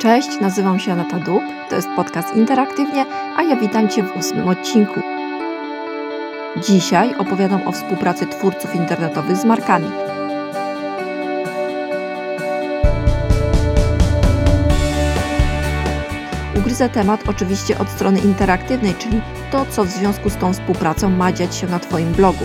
Cześć, nazywam się Anata Duk, to jest podcast Interaktywnie, a ja witam Cię w ósmym odcinku. Dzisiaj opowiadam o współpracy twórców internetowych z markami. Ugryzę temat oczywiście od strony interaktywnej, czyli to, co w związku z tą współpracą ma dziać się na Twoim blogu.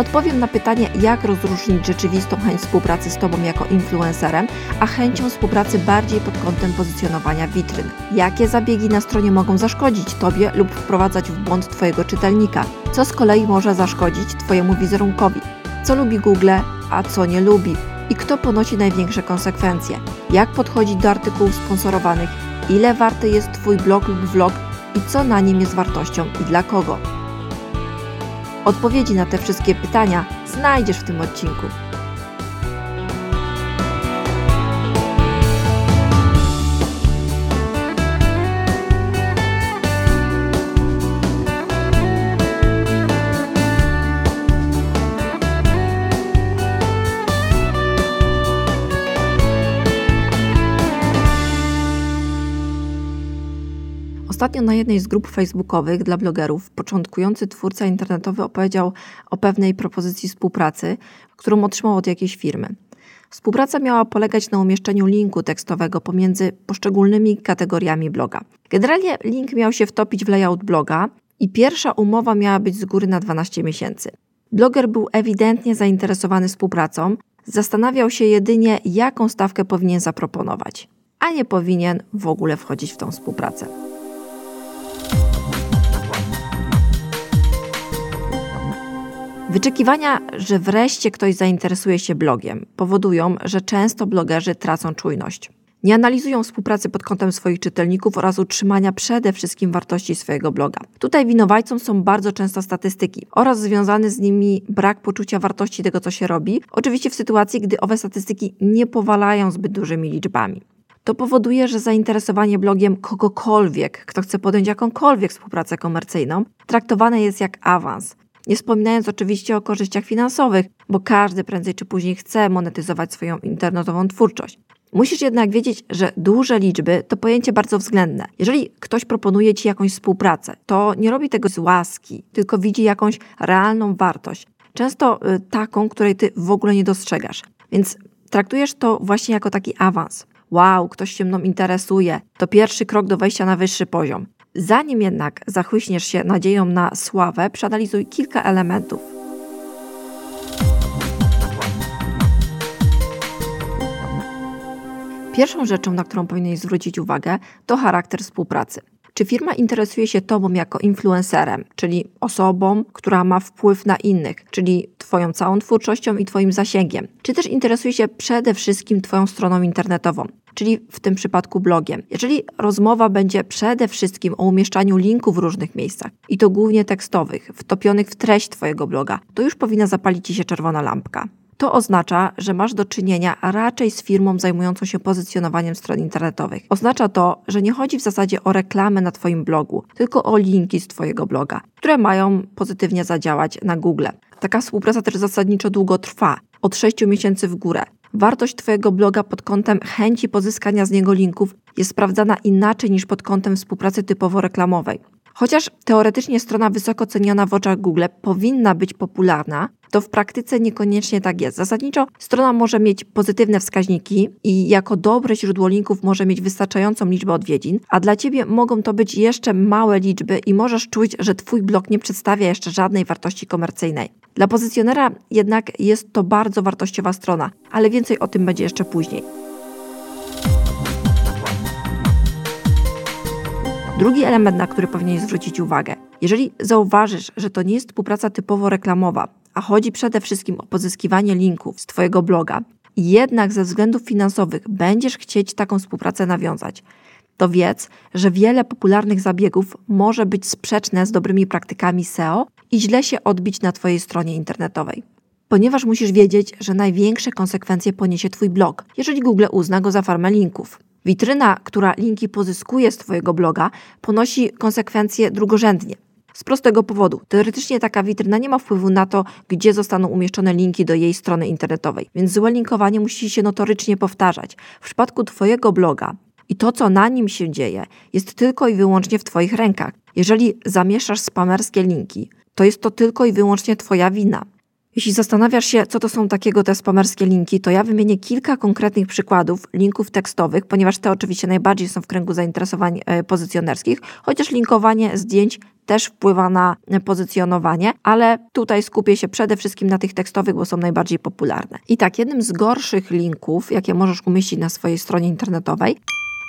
Odpowiem na pytanie, jak rozróżnić rzeczywistą chęć współpracy z Tobą jako influencerem, a chęcią współpracy bardziej pod kątem pozycjonowania witryn. Jakie zabiegi na stronie mogą zaszkodzić Tobie lub wprowadzać w błąd Twojego czytelnika? Co z kolei może zaszkodzić Twojemu wizerunkowi? Co lubi Google, a co nie lubi? I kto ponosi największe konsekwencje? Jak podchodzić do artykułów sponsorowanych? Ile warty jest Twój blog lub vlog i co na nim jest wartością i dla kogo? Odpowiedzi na te wszystkie pytania znajdziesz w tym odcinku. Ostatnio na jednej z grup facebookowych dla blogerów początkujący twórca internetowy opowiedział o pewnej propozycji współpracy, którą otrzymał od jakiejś firmy. Współpraca miała polegać na umieszczeniu linku tekstowego pomiędzy poszczególnymi kategoriami bloga. Generalnie link miał się wtopić w layout bloga i pierwsza umowa miała być z góry na 12 miesięcy. Bloger był ewidentnie zainteresowany współpracą, zastanawiał się jedynie, jaką stawkę powinien zaproponować, a nie powinien w ogóle wchodzić w tą współpracę. Wyczekiwania, że wreszcie ktoś zainteresuje się blogiem, powodują, że często blogerzy tracą czujność. Nie analizują współpracy pod kątem swoich czytelników oraz utrzymania przede wszystkim wartości swojego bloga. Tutaj winowajcą są bardzo często statystyki oraz związany z nimi brak poczucia wartości tego, co się robi, oczywiście w sytuacji, gdy owe statystyki nie powalają zbyt dużymi liczbami. To powoduje, że zainteresowanie blogiem kogokolwiek, kto chce podjąć jakąkolwiek współpracę komercyjną, traktowane jest jak awans. Nie wspominając oczywiście o korzyściach finansowych, bo każdy prędzej czy później chce monetyzować swoją internetową twórczość. Musisz jednak wiedzieć, że duże liczby to pojęcie bardzo względne. Jeżeli ktoś proponuje ci jakąś współpracę, to nie robi tego z łaski, tylko widzi jakąś realną wartość. Często y, taką, której ty w ogóle nie dostrzegasz. Więc traktujesz to właśnie jako taki awans. Wow, ktoś się mną interesuje. To pierwszy krok do wejścia na wyższy poziom. Zanim jednak zachłyśniesz się nadzieją na sławę, przeanalizuj kilka elementów. Pierwszą rzeczą, na którą powinieneś zwrócić uwagę, to charakter współpracy. Czy firma interesuje się Tobą jako influencerem, czyli osobą, która ma wpływ na innych, czyli Twoją całą twórczością i Twoim zasięgiem? Czy też interesuje się przede wszystkim Twoją stroną internetową? czyli w tym przypadku blogiem. Jeżeli rozmowa będzie przede wszystkim o umieszczaniu linków w różnych miejscach i to głównie tekstowych, wtopionych w treść Twojego bloga, to już powinna zapalić Ci się czerwona lampka. To oznacza, że masz do czynienia raczej z firmą zajmującą się pozycjonowaniem stron internetowych. Oznacza to, że nie chodzi w zasadzie o reklamę na Twoim blogu, tylko o linki z Twojego bloga, które mają pozytywnie zadziałać na Google. Taka współpraca też zasadniczo długo trwa, od 6 miesięcy w górę. Wartość Twojego bloga pod kątem chęci pozyskania z niego linków jest sprawdzana inaczej niż pod kątem współpracy typowo reklamowej. Chociaż teoretycznie strona wysoko ceniona w oczach Google powinna być popularna, to w praktyce niekoniecznie tak jest. Zasadniczo strona może mieć pozytywne wskaźniki i jako dobre źródło linków może mieć wystarczającą liczbę odwiedzin, a dla Ciebie mogą to być jeszcze małe liczby i możesz czuć, że Twój blog nie przedstawia jeszcze żadnej wartości komercyjnej. Dla pozycjonera jednak jest to bardzo wartościowa strona, ale więcej o tym będzie jeszcze później. Drugi element, na który powinien zwrócić uwagę. Jeżeli zauważysz, że to nie jest współpraca typowo reklamowa, a chodzi przede wszystkim o pozyskiwanie linków z Twojego bloga, jednak ze względów finansowych będziesz chcieć taką współpracę nawiązać, to wiedz, że wiele popularnych zabiegów może być sprzeczne z dobrymi praktykami SEO i źle się odbić na Twojej stronie internetowej. Ponieważ musisz wiedzieć, że największe konsekwencje poniesie Twój blog, jeżeli Google uzna go za farmę linków. Witryna, która linki pozyskuje z Twojego bloga, ponosi konsekwencje drugorzędnie. Z prostego powodu. Teoretycznie taka witryna nie ma wpływu na to, gdzie zostaną umieszczone linki do jej strony internetowej, więc złe linkowanie musi się notorycznie powtarzać. W przypadku Twojego bloga I to, co na nim się dzieje, jest tylko i wyłącznie w Twoich rękach. Jeżeli zamieszasz spamerskie linki, to jest to tylko i wyłącznie Twoja wina. Jeśli zastanawiasz się, co to są takiego te spamerskie linki, to ja wymienię kilka konkretnych przykładów linków tekstowych, ponieważ te oczywiście najbardziej są w kręgu zainteresowań e, pozycjonerskich, chociaż linkowanie zdjęć też wpływa na pozycjonowanie, ale tutaj skupię się przede wszystkim na tych tekstowych, bo są najbardziej popularne. I tak, jednym z gorszych linków, jakie możesz umieścić na swojej stronie internetowej,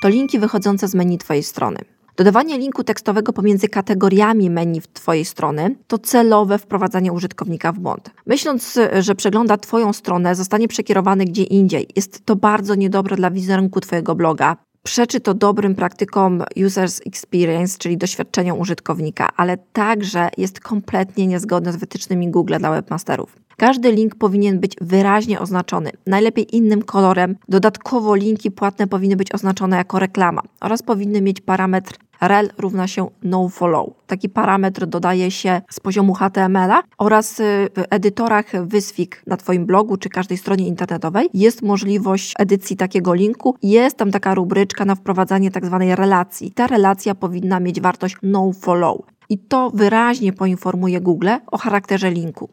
to linki wychodzące z menu Twojej strony. Dodawanie linku tekstowego pomiędzy kategoriami menu w Twojej strony to celowe wprowadzanie użytkownika w błąd. Myśląc, że przegląda Twoją stronę, zostanie przekierowany gdzie indziej. Jest to bardzo niedobre dla wizerunku Twojego bloga. Przeczy to dobrym praktykom users experience, czyli doświadczeniom użytkownika, ale także jest kompletnie niezgodne z wytycznymi Google dla webmasterów. Każdy link powinien być wyraźnie oznaczony, najlepiej innym kolorem. Dodatkowo linki płatne powinny być oznaczone jako reklama oraz powinny mieć parametr rel równa się nofollow. Taki parametr dodaje się z poziomu HTML-a oraz y, w edytorach wyswik na Twoim blogu czy każdej stronie internetowej jest możliwość edycji takiego linku. Jest tam taka rubryczka na wprowadzanie tak zwanej relacji. Ta relacja powinna mieć wartość nofollow. I to wyraźnie poinformuje Google o charakterze linku.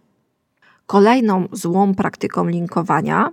Kolejną złą praktyką linkowania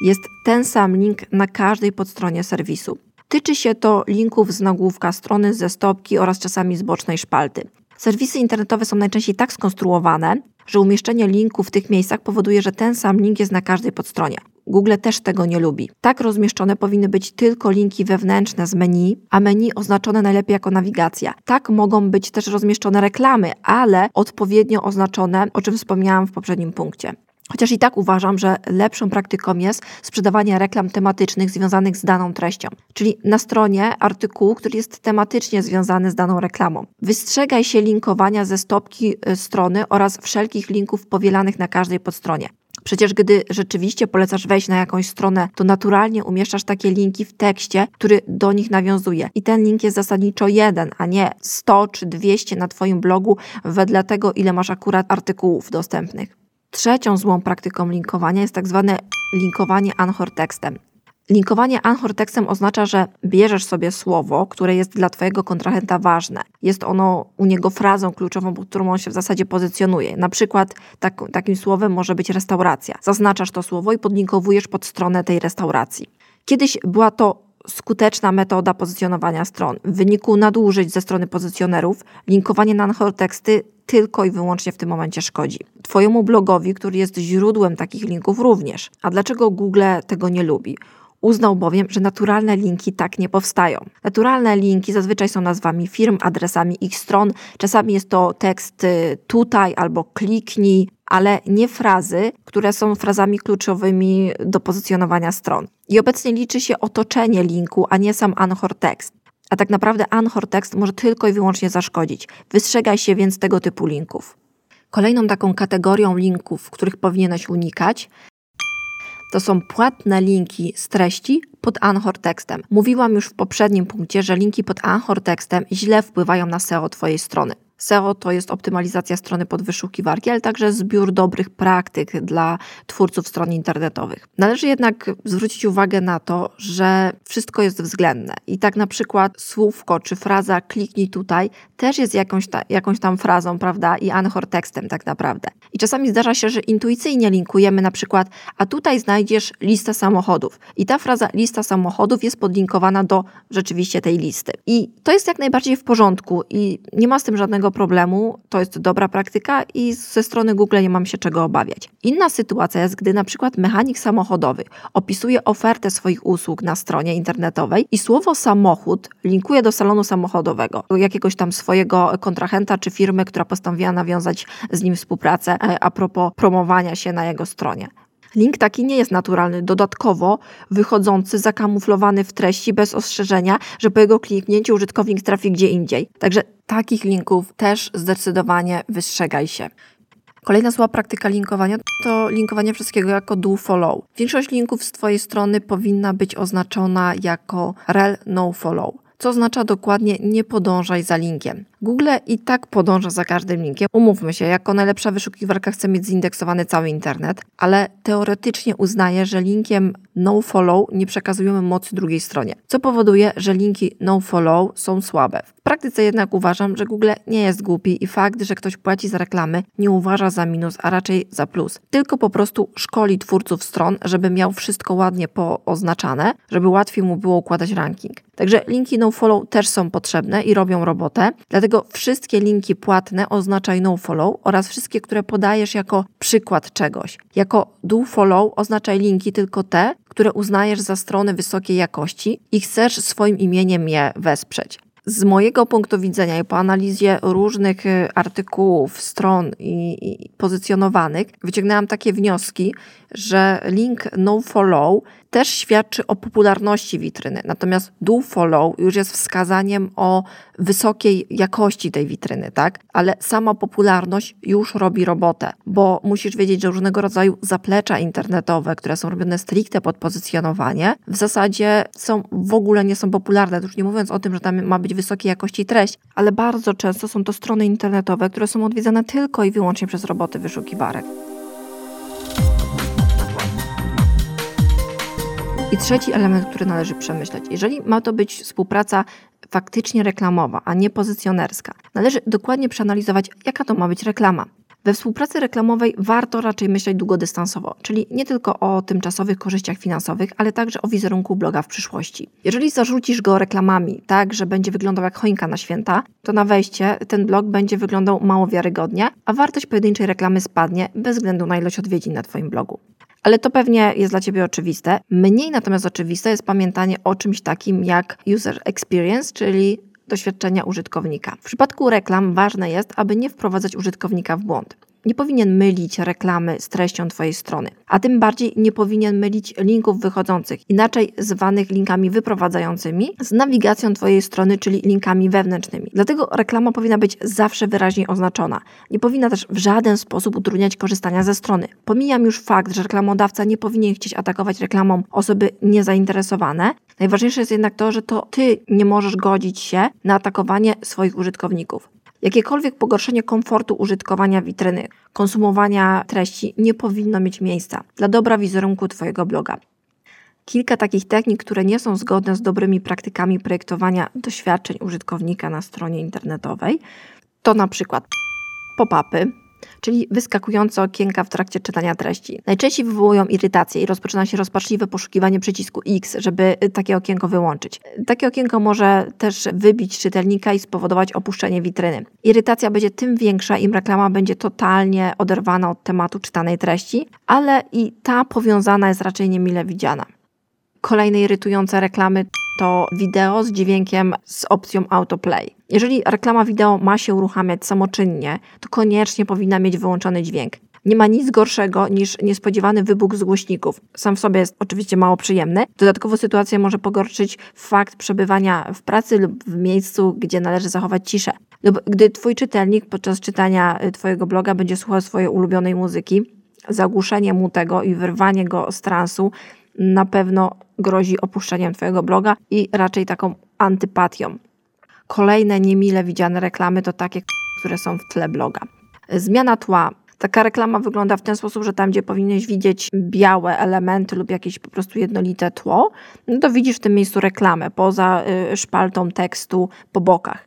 jest ten sam link na każdej podstronie serwisu. Tyczy się to linków z nagłówka strony, ze stopki oraz czasami z bocznej szpalty. Serwisy internetowe są najczęściej tak skonstruowane, że umieszczenie linku w tych miejscach powoduje, że ten sam link jest na każdej podstronie. Google też tego nie lubi. Tak rozmieszczone powinny być tylko linki wewnętrzne z menu, a menu oznaczone najlepiej jako nawigacja. Tak mogą być też rozmieszczone reklamy, ale odpowiednio oznaczone, o czym wspomniałam w poprzednim punkcie. Chociaż i tak uważam, że lepszą praktyką jest sprzedawanie reklam tematycznych związanych z daną treścią, czyli na stronie artykułu, który jest tematycznie związany z daną reklamą. Wystrzegaj się linkowania ze stopki y, strony oraz wszelkich linków powielanych na każdej podstronie. Przecież gdy rzeczywiście polecasz wejść na jakąś stronę, to naturalnie umieszczasz takie linki w tekście, który do nich nawiązuje. I ten link jest zasadniczo jeden, a nie 100 czy 200 na Twoim blogu wedle tego, ile masz akurat artykułów dostępnych. Trzecią złą praktyką linkowania jest tak zwane linkowanie anchor tekstem. Linkowanie anchor tekstem oznacza, że bierzesz sobie słowo, które jest dla Twojego kontrahenta ważne. Jest ono u niego frazą kluczową, pod którą on się w zasadzie pozycjonuje. Na przykład tak, takim słowem może być restauracja. Zaznaczasz to słowo i podlinkowujesz pod stronę tej restauracji. Kiedyś była to skuteczna metoda pozycjonowania stron. W wyniku nadużyć ze strony pozycjonerów, linkowanie na anchor teksty tylko i wyłącznie w tym momencie szkodzi. Twojemu blogowi, który jest źródłem takich linków również. A dlaczego Google tego nie lubi? Uznał bowiem, że naturalne linki tak nie powstają. Naturalne linki zazwyczaj są nazwami firm, adresami ich stron. Czasami jest to tekst y, tutaj albo kliknij, ale nie frazy, które są frazami kluczowymi do pozycjonowania stron. I obecnie liczy się otoczenie linku, a nie sam anchor tekst. A tak naprawdę anchor tekst może tylko i wyłącznie zaszkodzić. Wystrzegaj się więc tego typu linków. Kolejną taką kategorią linków, których powinieneś unikać, to są płatne linki z treści pod Anchor tekstem. Mówiłam już w poprzednim punkcie, że linki pod Anchor tekstem źle wpływają na SEO Twojej strony. SEO to jest optymalizacja strony pod wyszukiwarki, ale także zbiór dobrych praktyk dla twórców stron internetowych. Należy jednak zwrócić uwagę na to, że wszystko jest względne i tak na przykład słówko czy fraza kliknij tutaj też jest jakąś, ta, jakąś tam frazą, prawda, i anchor tekstem tak naprawdę. I czasami zdarza się, że intuicyjnie linkujemy na przykład, a tutaj znajdziesz listę samochodów i ta fraza lista samochodów jest podlinkowana do rzeczywiście tej listy. I to jest jak najbardziej w porządku i nie ma z tym żadnego żadnego problemu, to jest dobra praktyka i ze strony Google nie mam się czego obawiać. Inna sytuacja jest, gdy na przykład mechanik samochodowy opisuje ofertę swoich usług na stronie internetowej i słowo samochód linkuje do salonu samochodowego, jakiegoś tam swojego kontrahenta czy firmy, która postanowiła nawiązać z nim współpracę e, a propos promowania się na jego stronie. Link taki nie jest naturalny, dodatkowo wychodzący, zakamuflowany w treści bez ostrzeżenia, że po jego kliknięciu użytkownik trafi gdzie indziej. Także takich linków też zdecydowanie wystrzegaj się. Kolejna zła praktyka linkowania to linkowanie wszystkiego jako do follow. Większość linków z Twojej strony powinna być oznaczona jako rel no follow co oznacza dokładnie nie podążaj za linkiem. Google i tak podąża za każdym linkiem. Umówmy się, jako najlepsza wyszukiwarka chce mieć zindeksowany cały internet, ale teoretycznie uznaje, że linkiem nofollow nie przekazujemy mocy drugiej stronie, co powoduje, że linki nofollow są słabe. W praktyce jednak uważam, że Google nie jest głupi i fakt, że ktoś płaci za reklamy nie uważa za minus, a raczej za plus. Tylko po prostu szkoli twórców stron, żeby miał wszystko ładnie pooznaczane, żeby łatwiej mu było układać ranking. Także linki nofollow też są potrzebne i robią robotę, dlatego wszystkie linki płatne oznaczaj nofollow oraz wszystkie, które podajesz jako przykład czegoś. Jako do follow oznaczaj linki tylko te, które uznajesz za strony wysokiej jakości i chcesz swoim imieniem je wesprzeć. Z mojego punktu widzenia i po analizie różnych y, artykułów, stron i, i pozycjonowanych, wyciągnęłam takie wnioski, że link nofollow też świadczy o popularności witryny. Natomiast do follow już jest wskazaniem o wysokiej jakości tej witryny, tak? Ale sama popularność już robi robotę, bo musisz wiedzieć, że różnego rodzaju zaplecza internetowe, które są robione stricte pod pozycjonowanie, w zasadzie są w ogóle nie są popularne. Już nie mówiąc o tym, że tam ma być wysokiej jakości treść, ale bardzo często są to strony internetowe, które są odwiedzane tylko i wyłącznie przez roboty wyszukiwarek. I trzeci element, który należy przemyśleć. Jeżeli ma to być współpraca faktycznie reklamowa, a nie pozycjonerska, należy dokładnie przeanalizować, jaka to ma być reklama. We współpracy reklamowej warto raczej myśleć długodystansowo, czyli nie tylko o tymczasowych korzyściach finansowych, ale także o wizerunku bloga w przyszłości. Jeżeli zarzucisz go reklamami tak, że będzie wyglądał jak choinka na święta, to na wejście ten blog będzie wyglądał mało wiarygodnie, a wartość pojedynczej reklamy spadnie bez względu na ilość odwiedzin na Twoim blogu. Ale to pewnie jest dla Ciebie oczywiste. Mniej natomiast oczywiste jest pamiętanie o czymś takim jak user experience, czyli doświadczenia użytkownika. W przypadku reklam ważne jest, aby nie wprowadzać użytkownika w błąd nie powinien mylić reklamy z treścią Twojej strony, a tym bardziej nie powinien mylić linków wychodzących, inaczej zwanych linkami wyprowadzającymi, z nawigacją Twojej strony, czyli linkami wewnętrznymi. Dlatego reklama powinna być zawsze wyraźnie oznaczona. Nie powinna też w żaden sposób utrudniać korzystania ze strony. Pomijam już fakt, że reklamodawca nie powinien chcieć atakować reklamą osoby niezainteresowane. Najważniejsze jest jednak to, że to Ty nie możesz godzić się na atakowanie swoich użytkowników. Jakiekolwiek pogorszenie komfortu użytkowania witryny, konsumowania treści nie powinno mieć miejsca dla dobra wizerunku Twojego bloga. Kilka takich technik, które nie są zgodne z dobrymi praktykami projektowania doświadczeń użytkownika na stronie internetowej, to na przykład pop-upy, czyli wyskakujące okienka w trakcie czytania treści. Najczęściej wywołują irytację i rozpoczyna się rozpaczliwe poszukiwanie przycisku X, żeby takie okienko wyłączyć. Takie okienko może też wybić czytelnika i spowodować opuszczenie witryny. Irytacja będzie tym większa, im reklama będzie totalnie oderwana od tematu czytanej treści, ale i ta powiązana jest raczej niemile widziana. Kolejne irytujące reklamy to wideo z dźwiękiem z opcją autoplay. Jeżeli reklama wideo ma się uruchamiać samoczynnie, to koniecznie powinna mieć wyłączony dźwięk. Nie ma nic gorszego niż niespodziewany wybuch z głośników. Sam w sobie jest oczywiście mało przyjemny. Dodatkowo sytuację może pogorszyć fakt przebywania w pracy lub w miejscu, gdzie należy zachować ciszę. Lub gdy twój czytelnik podczas czytania y, twojego bloga będzie słuchał swojej ulubionej muzyki, zagłuszenie mu tego i wyrwanie go z transu na pewno grozi opuszczeniem Twojego bloga i raczej taką antypatią. Kolejne niemile widziane reklamy to takie, które są w tle bloga. Zmiana tła. Taka reklama wygląda w ten sposób, że tam, gdzie powinieneś widzieć białe elementy lub jakieś po prostu jednolite tło, no to widzisz w tym miejscu reklamę poza y, szpaltą tekstu po bokach.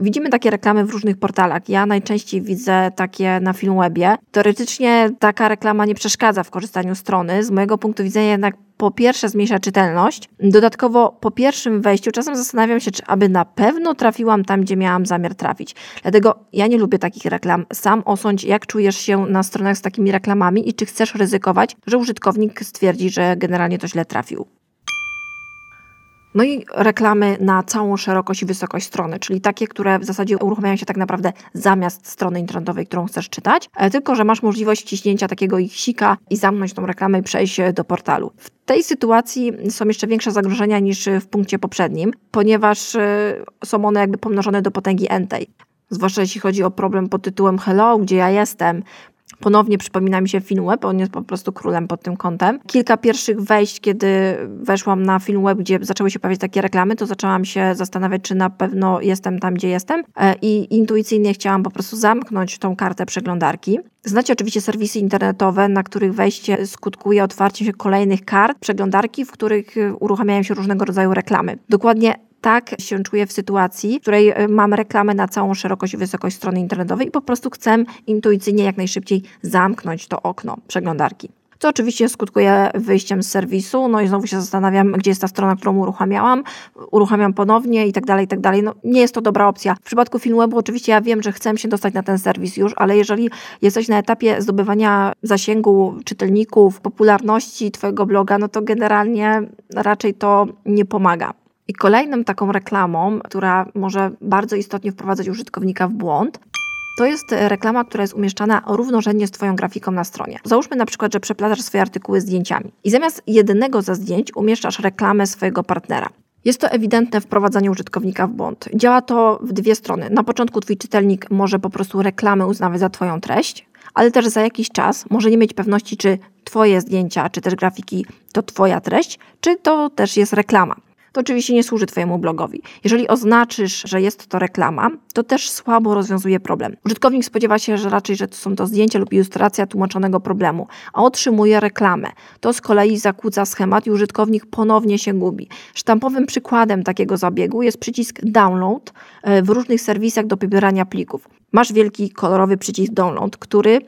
Widzimy takie reklamy w różnych portalach. Ja najczęściej widzę takie na Filmwebie. Teoretycznie taka reklama nie przeszkadza w korzystaniu strony. Z mojego punktu widzenia jednak po pierwsze zmniejsza czytelność. Dodatkowo po pierwszym wejściu czasem zastanawiam się, czy aby na pewno trafiłam tam, gdzie miałam zamiar trafić. Dlatego ja nie lubię takich reklam. Sam osądź, jak czujesz się na stronach z takimi reklamami i czy chcesz ryzykować, że użytkownik stwierdzi, że generalnie to źle trafił. No i reklamy na całą szerokość i wysokość strony, czyli takie, które w zasadzie uruchamiają się tak naprawdę zamiast strony internetowej, którą chcesz czytać, e, tylko że masz możliwość wciśnięcia takiego ich sika i zamknąć tą reklamę i przejść do portalu. W tej sytuacji są jeszcze większe zagrożenia niż w punkcie poprzednim, ponieważ e, są one jakby pomnożone do potęgi entej. Zwłaszcza jeśli chodzi o problem pod tytułem Hello, gdzie ja jestem, ponownie przypomina mi się Filmweb, on jest po prostu królem pod tym kątem. Kilka pierwszych wejść, kiedy weszłam na Filmweb, gdzie zaczęły się pojawiać takie reklamy, to zaczęłam się zastanawiać, czy na pewno jestem tam, gdzie jestem e, i intuicyjnie chciałam po prostu zamknąć tą kartę przeglądarki. Znacie oczywiście serwisy internetowe, na których wejście skutkuje otwarciem się kolejnych kart przeglądarki, w których uruchamiają się różnego rodzaju reklamy. Dokładnie tak się czuję w sytuacji, w której y, mam reklamę na całą szerokość i wysokość strony internetowej i po prostu chcę intuicyjnie jak najszybciej zamknąć to okno przeglądarki. Co oczywiście skutkuje wyjściem z serwisu, no i znowu się zastanawiam, gdzie jest ta strona, którą uruchamiałam, uruchamiam ponownie i tak dalej, i tak dalej. No, nie jest to dobra opcja. W przypadku Filmwebu oczywiście ja wiem, że chcę się dostać na ten serwis już, ale jeżeli jesteś na etapie zdobywania zasięgu czytelników, popularności Twojego bloga, no to generalnie raczej to nie pomaga. I kolejną taką reklamą, która może bardzo istotnie wprowadzać użytkownika w błąd, to jest reklama, która jest umieszczana równorzędnie z Twoją grafiką na stronie. Załóżmy na przykład, że przeplatasz swoje artykuły zdjęciami i zamiast jednego ze zdjęć umieszczasz reklamę swojego partnera. Jest to ewidentne wprowadzanie użytkownika w błąd. Działa to w dwie strony. Na początku Twój czytelnik może po prostu reklamy uznawać za Twoją treść, ale też za jakiś czas może nie mieć pewności, czy Twoje zdjęcia, czy też grafiki to Twoja treść, czy to też jest reklama to oczywiście nie służy Twojemu blogowi. Jeżeli oznaczysz, że jest to reklama, to też słabo rozwiązuje problem. Użytkownik spodziewa się, że raczej, że są to zdjęcia lub ilustracja tłumaczonego problemu, a otrzymuje reklamę. To z kolei zakłóca schemat i użytkownik ponownie się gubi. Sztampowym przykładem takiego zabiegu jest przycisk download e, w różnych serwisach do pobierania plików. Masz wielki kolorowy przycisk download, który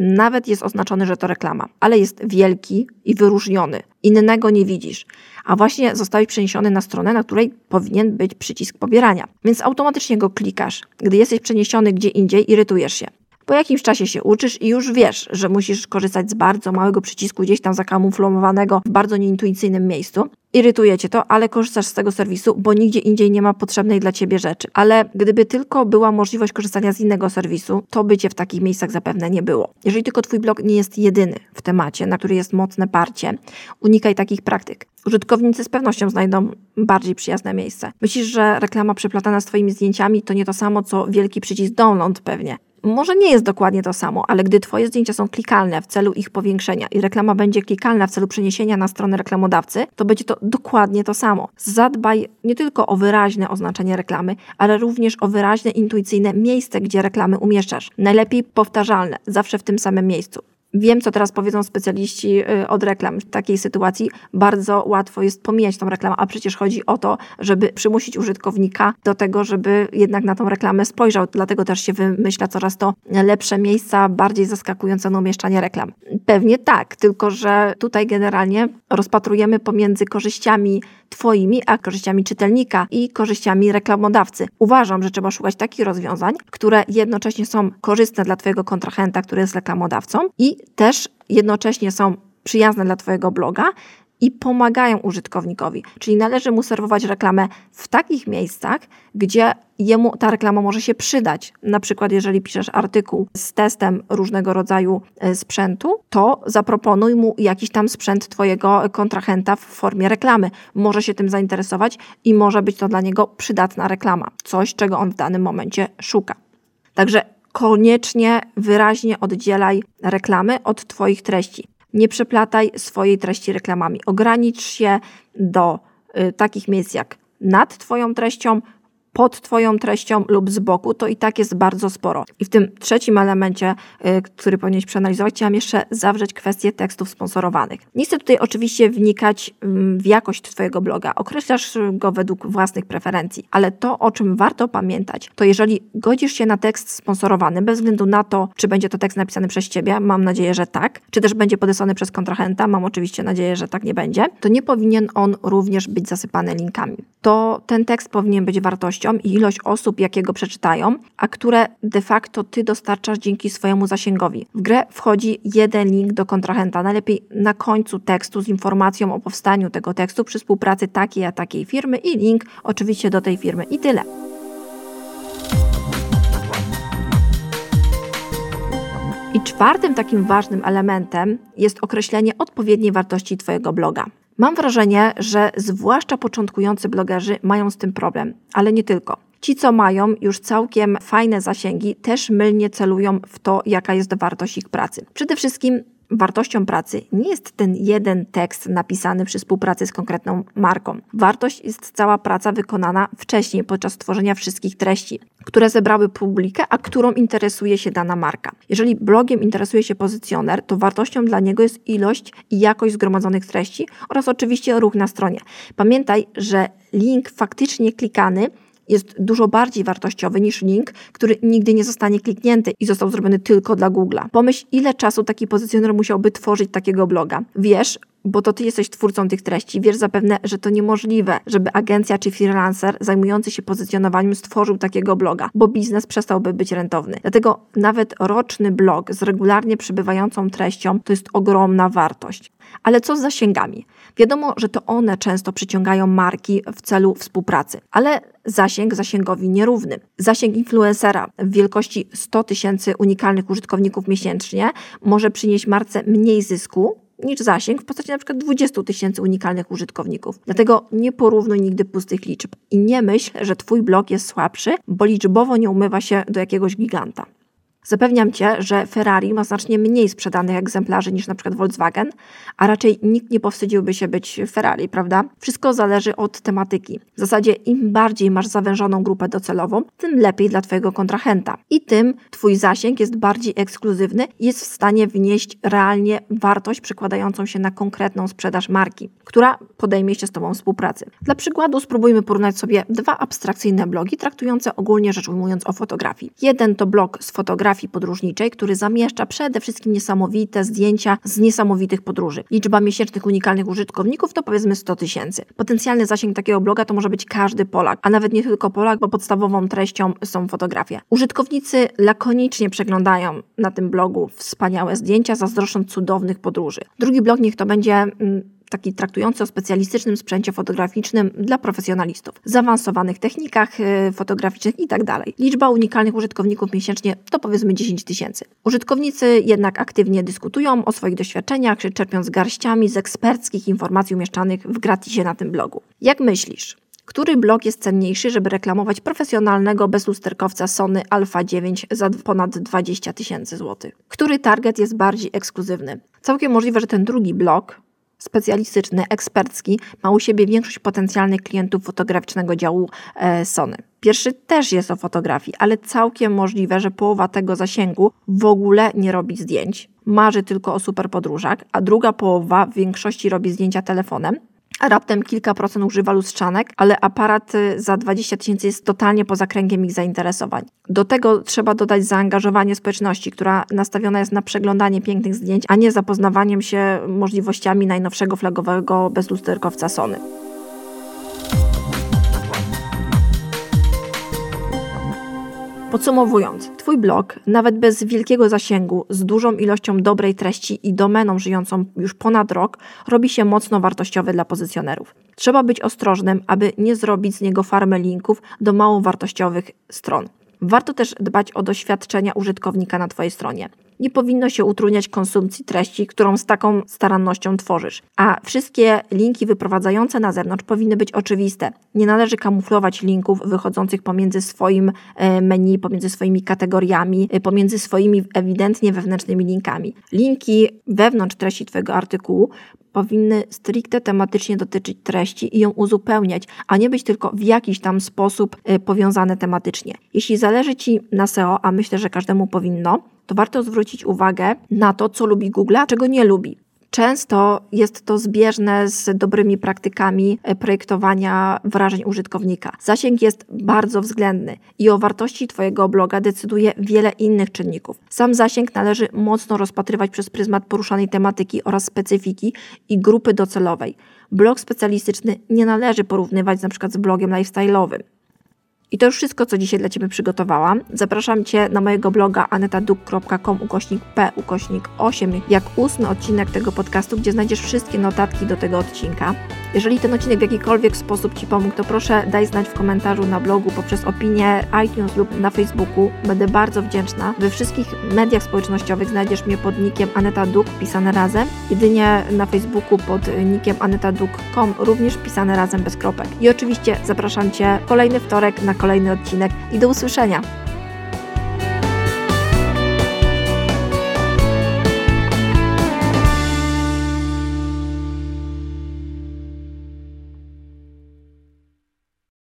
nawet jest oznaczony, że to reklama, ale jest wielki i wyróżniony. Innego nie widzisz. A właśnie zostałeś przeniesiony na stronę, na której powinien być przycisk pobierania. Więc automatycznie go klikasz. Gdy jesteś przeniesiony gdzie indziej, irytujesz się. Po jakimś czasie się uczysz i już wiesz, że musisz korzystać z bardzo małego przycisku gdzieś tam zakamuflowanego w bardzo nieintuicyjnym miejscu. Irytuje cię to, ale korzystasz z tego serwisu, bo nigdzie indziej nie ma potrzebnej dla ciebie rzeczy. Ale gdyby tylko była możliwość korzystania z innego serwisu, to by cię w takich miejscach zapewne nie było. Jeżeli tylko twój blog nie jest jedyny w temacie, na który jest mocne parcie, unikaj takich praktyk. Użytkownicy z pewnością znajdą bardziej przyjazne miejsce. Myślisz, że reklama przeplatana z Twoimi zdjęciami to nie to samo, co wielki przycisk download pewnie może nie jest dokładnie to samo, ale gdy Twoje zdjęcia są klikalne w celu ich powiększenia i reklama będzie klikalna w celu przeniesienia na stronę reklamodawcy, to będzie to dokładnie to samo. Zadbaj nie tylko o wyraźne oznaczenie reklamy, ale również o wyraźne, intuicyjne miejsce, gdzie reklamy umieszczasz. Najlepiej powtarzalne, zawsze w tym samym miejscu. Wiem, co teraz powiedzą specjaliści y, od reklam. W takiej sytuacji bardzo łatwo jest pomijać tą reklamę, a przecież chodzi o to, żeby przymusić użytkownika do tego, żeby jednak na tą reklamę spojrzał. Dlatego też się wymyśla coraz to lepsze miejsca, bardziej zaskakujące na umieszczanie reklam. Pewnie tak, tylko że tutaj generalnie rozpatrujemy pomiędzy korzyściami Twoimi, a korzyściami czytelnika i korzyściami reklamodawcy. Uważam, że trzeba szukać takich rozwiązań, które jednocześnie są korzystne dla Twojego kontrahenta, który jest reklamodawcą i też jednocześnie są przyjazne dla Twojego bloga, i pomagają użytkownikowi. Czyli należy mu serwować reklamę w takich miejscach, gdzie jemu ta reklama może się przydać. Na przykład, jeżeli piszesz artykuł z testem różnego rodzaju e, sprzętu, to zaproponuj mu jakiś tam sprzęt Twojego kontrahenta w formie reklamy. Może się tym zainteresować i może być to dla niego przydatna reklama. Coś, czego on w danym momencie szuka. Także koniecznie wyraźnie oddzielaj reklamy od Twoich treści. Nie przeplataj swojej treści reklamami. Ogranicz się do y, takich miejsc jak nad Twoją treścią, pod Twoją treścią lub z boku, to i tak jest bardzo sporo. I w tym trzecim elemencie, y, który powinieneś przeanalizować, chciałam jeszcze zawrzeć kwestię tekstów sponsorowanych. Nie chcę tutaj oczywiście wnikać w jakość Twojego bloga, określasz go według własnych preferencji, ale to, o czym warto pamiętać, to jeżeli godzisz się na tekst sponsorowany, bez względu na to, czy będzie to tekst napisany przez Ciebie, mam nadzieję, że tak, czy też będzie podesłany przez kontrahenta, mam oczywiście nadzieję, że tak nie będzie, to nie powinien on również być zasypany linkami. To ten tekst powinien być wartością i ilość osób, jakie go przeczytają, a które de facto ty dostarczasz dzięki swojemu zasięgowi. W grę wchodzi jeden link do kontrahenta, najlepiej na końcu tekstu z informacją o powstaniu tego tekstu przy współpracy takiej a takiej firmy i link oczywiście do tej firmy i tyle. I czwartym takim ważnym elementem jest określenie odpowiedniej wartości Twojego bloga. Mam wrażenie, że zwłaszcza początkujący blogerzy mają z tym problem, ale nie tylko. Ci, co mają już całkiem fajne zasięgi, też mylnie celują w to, jaka jest wartość ich pracy. Przede wszystkim wartością pracy nie jest ten jeden tekst napisany przy współpracy z konkretną marką. Wartość jest cała praca wykonana wcześniej podczas tworzenia wszystkich treści, które zebrały publikę, a którą interesuje się dana marka. Jeżeli blogiem interesuje się pozycjoner, to wartością dla niego jest ilość i jakość zgromadzonych treści oraz oczywiście ruch na stronie. Pamiętaj, że link faktycznie klikany jest dużo bardziej wartościowy niż link, który nigdy nie zostanie kliknięty i został zrobiony tylko dla Google'a. Pomyśl, ile czasu taki pozycjoner musiałby tworzyć takiego bloga. Wiesz, bo to ty jesteś twórcą tych treści, wiesz zapewne, że to niemożliwe, żeby agencja czy freelancer zajmujący się pozycjonowaniem stworzył takiego bloga, bo biznes przestałby być rentowny. Dlatego nawet roczny blog z regularnie przybywającą treścią to jest ogromna wartość. Ale co z zasięgami? Wiadomo, że to one często przyciągają marki w celu współpracy, ale zasięg zasięgowi nierówny. Zasięg influencera w wielkości 100 tysięcy unikalnych użytkowników miesięcznie może przynieść marce mniej zysku niż zasięg w postaci przykład 20 tysięcy unikalnych użytkowników. Dlatego nie porównuj nigdy pustych liczb i nie myśl, że Twój blog jest słabszy, bo liczbowo nie umywa się do jakiegoś giganta. Zapewniam Cię, że Ferrari ma znacznie mniej sprzedanych egzemplarzy niż przykład Volkswagen, a raczej nikt nie powstydziłby się być Ferrari, prawda? Wszystko zależy od tematyki. W zasadzie im bardziej masz zawężoną grupę docelową, tym lepiej dla Twojego kontrahenta. I tym Twój zasięg jest bardziej ekskluzywny i jest w stanie wnieść realnie wartość przekładającą się na konkretną sprzedaż marki, która podejmie się z Tobą współpracy. Dla przykładu spróbujmy porównać sobie dwa abstrakcyjne blogi traktujące ogólnie rzecz ujmując o fotografii. Jeden to blog z fotografii fotografii podróżniczej, który zamieszcza przede wszystkim niesamowite zdjęcia z niesamowitych podróży. Liczba miesięcznych unikalnych użytkowników to powiedzmy 100 tysięcy. Potencjalny zasięg takiego bloga to może być każdy Polak, a nawet nie tylko Polak, bo podstawową treścią są fotografie. Użytkownicy lakonicznie przeglądają na tym blogu wspaniałe zdjęcia, zazdroszcząc cudownych podróży. Drugi blog niech to będzie mm, taki traktujący o specjalistycznym sprzęcie fotograficznym dla profesjonalistów, zaawansowanych technikach y, fotograficznych itd. Tak Liczba unikalnych użytkowników miesięcznie to powiedzmy 10 tysięcy. Użytkownicy jednak aktywnie dyskutują o swoich doświadczeniach, czerpiąc garściami z eksperckich informacji umieszczanych w gratisie na tym blogu. Jak myślisz? Który blog jest cenniejszy, żeby reklamować profesjonalnego bezlusterkowca Sony Alpha 9 za ponad 20 tysięcy złotych? Który target jest bardziej ekskluzywny? Całkiem możliwe, że ten drugi blog specjalistyczny, ekspercki, ma u siebie większość potencjalnych klientów fotograficznego działu e, Sony. Pierwszy też jest o fotografii, ale całkiem możliwe, że połowa tego zasięgu w ogóle nie robi zdjęć, marzy tylko o super podróżach, a druga połowa w większości robi zdjęcia telefonem, raptem kilka procent używa lustrzanek, ale aparat y, za 20 tysięcy jest totalnie poza kręgiem ich zainteresowań. Do tego trzeba dodać zaangażowanie społeczności, która nastawiona jest na przeglądanie pięknych zdjęć, a nie zapoznawaniem się możliwościami najnowszego flagowego bezlusterkowca Sony. Podsumowując, Twój blog, nawet bez wielkiego zasięgu, z dużą ilością dobrej treści i domeną żyjącą już ponad rok, robi się mocno wartościowy dla pozycjonerów. Trzeba być ostrożnym, aby nie zrobić z niego farmy linków do mało wartościowych stron. Warto też dbać o doświadczenia użytkownika na Twojej stronie nie powinno się utrudniać konsumpcji treści, którą z taką starannością tworzysz. A wszystkie linki wyprowadzające na zewnątrz powinny być oczywiste. Nie należy kamuflować linków wychodzących pomiędzy swoim e, menu, pomiędzy swoimi kategoriami, e, pomiędzy swoimi ewidentnie wewnętrznymi linkami. Linki wewnątrz treści Twojego artykułu powinny stricte tematycznie dotyczyć treści i ją uzupełniać, a nie być tylko w jakiś tam sposób e, powiązane tematycznie. Jeśli zależy Ci na SEO, a myślę, że każdemu powinno, to warto zwrócić uwagę na to, co lubi Google, a czego nie lubi. Często jest to zbieżne z dobrymi praktykami e, projektowania wrażeń użytkownika. Zasięg jest bardzo względny i o wartości Twojego bloga decyduje wiele innych czynników. Sam zasięg należy mocno rozpatrywać przez pryzmat poruszanej tematyki oraz specyfiki i grupy docelowej. Blog specjalistyczny nie należy porównywać np. z blogiem lifestyle'owym. I to już wszystko, co dzisiaj dla Ciebie przygotowałam. Zapraszam Cię na mojego bloga anetaduk.com ukośnik p ukośnik 8 jak ósmy odcinek tego podcastu, gdzie znajdziesz wszystkie notatki do tego odcinka. Jeżeli ten odcinek w jakikolwiek sposób Ci pomógł, to proszę daj znać w komentarzu na blogu, poprzez opinię iTunes lub na Facebooku. Będę bardzo wdzięczna. We wszystkich mediach społecznościowych znajdziesz mnie pod nickiem Aneta Duk, pisane razem. Jedynie na Facebooku pod nickiem anetaduk.com, również pisane razem bez kropek. I oczywiście zapraszam Cię kolejny wtorek na kolejny odcinek i do usłyszenia.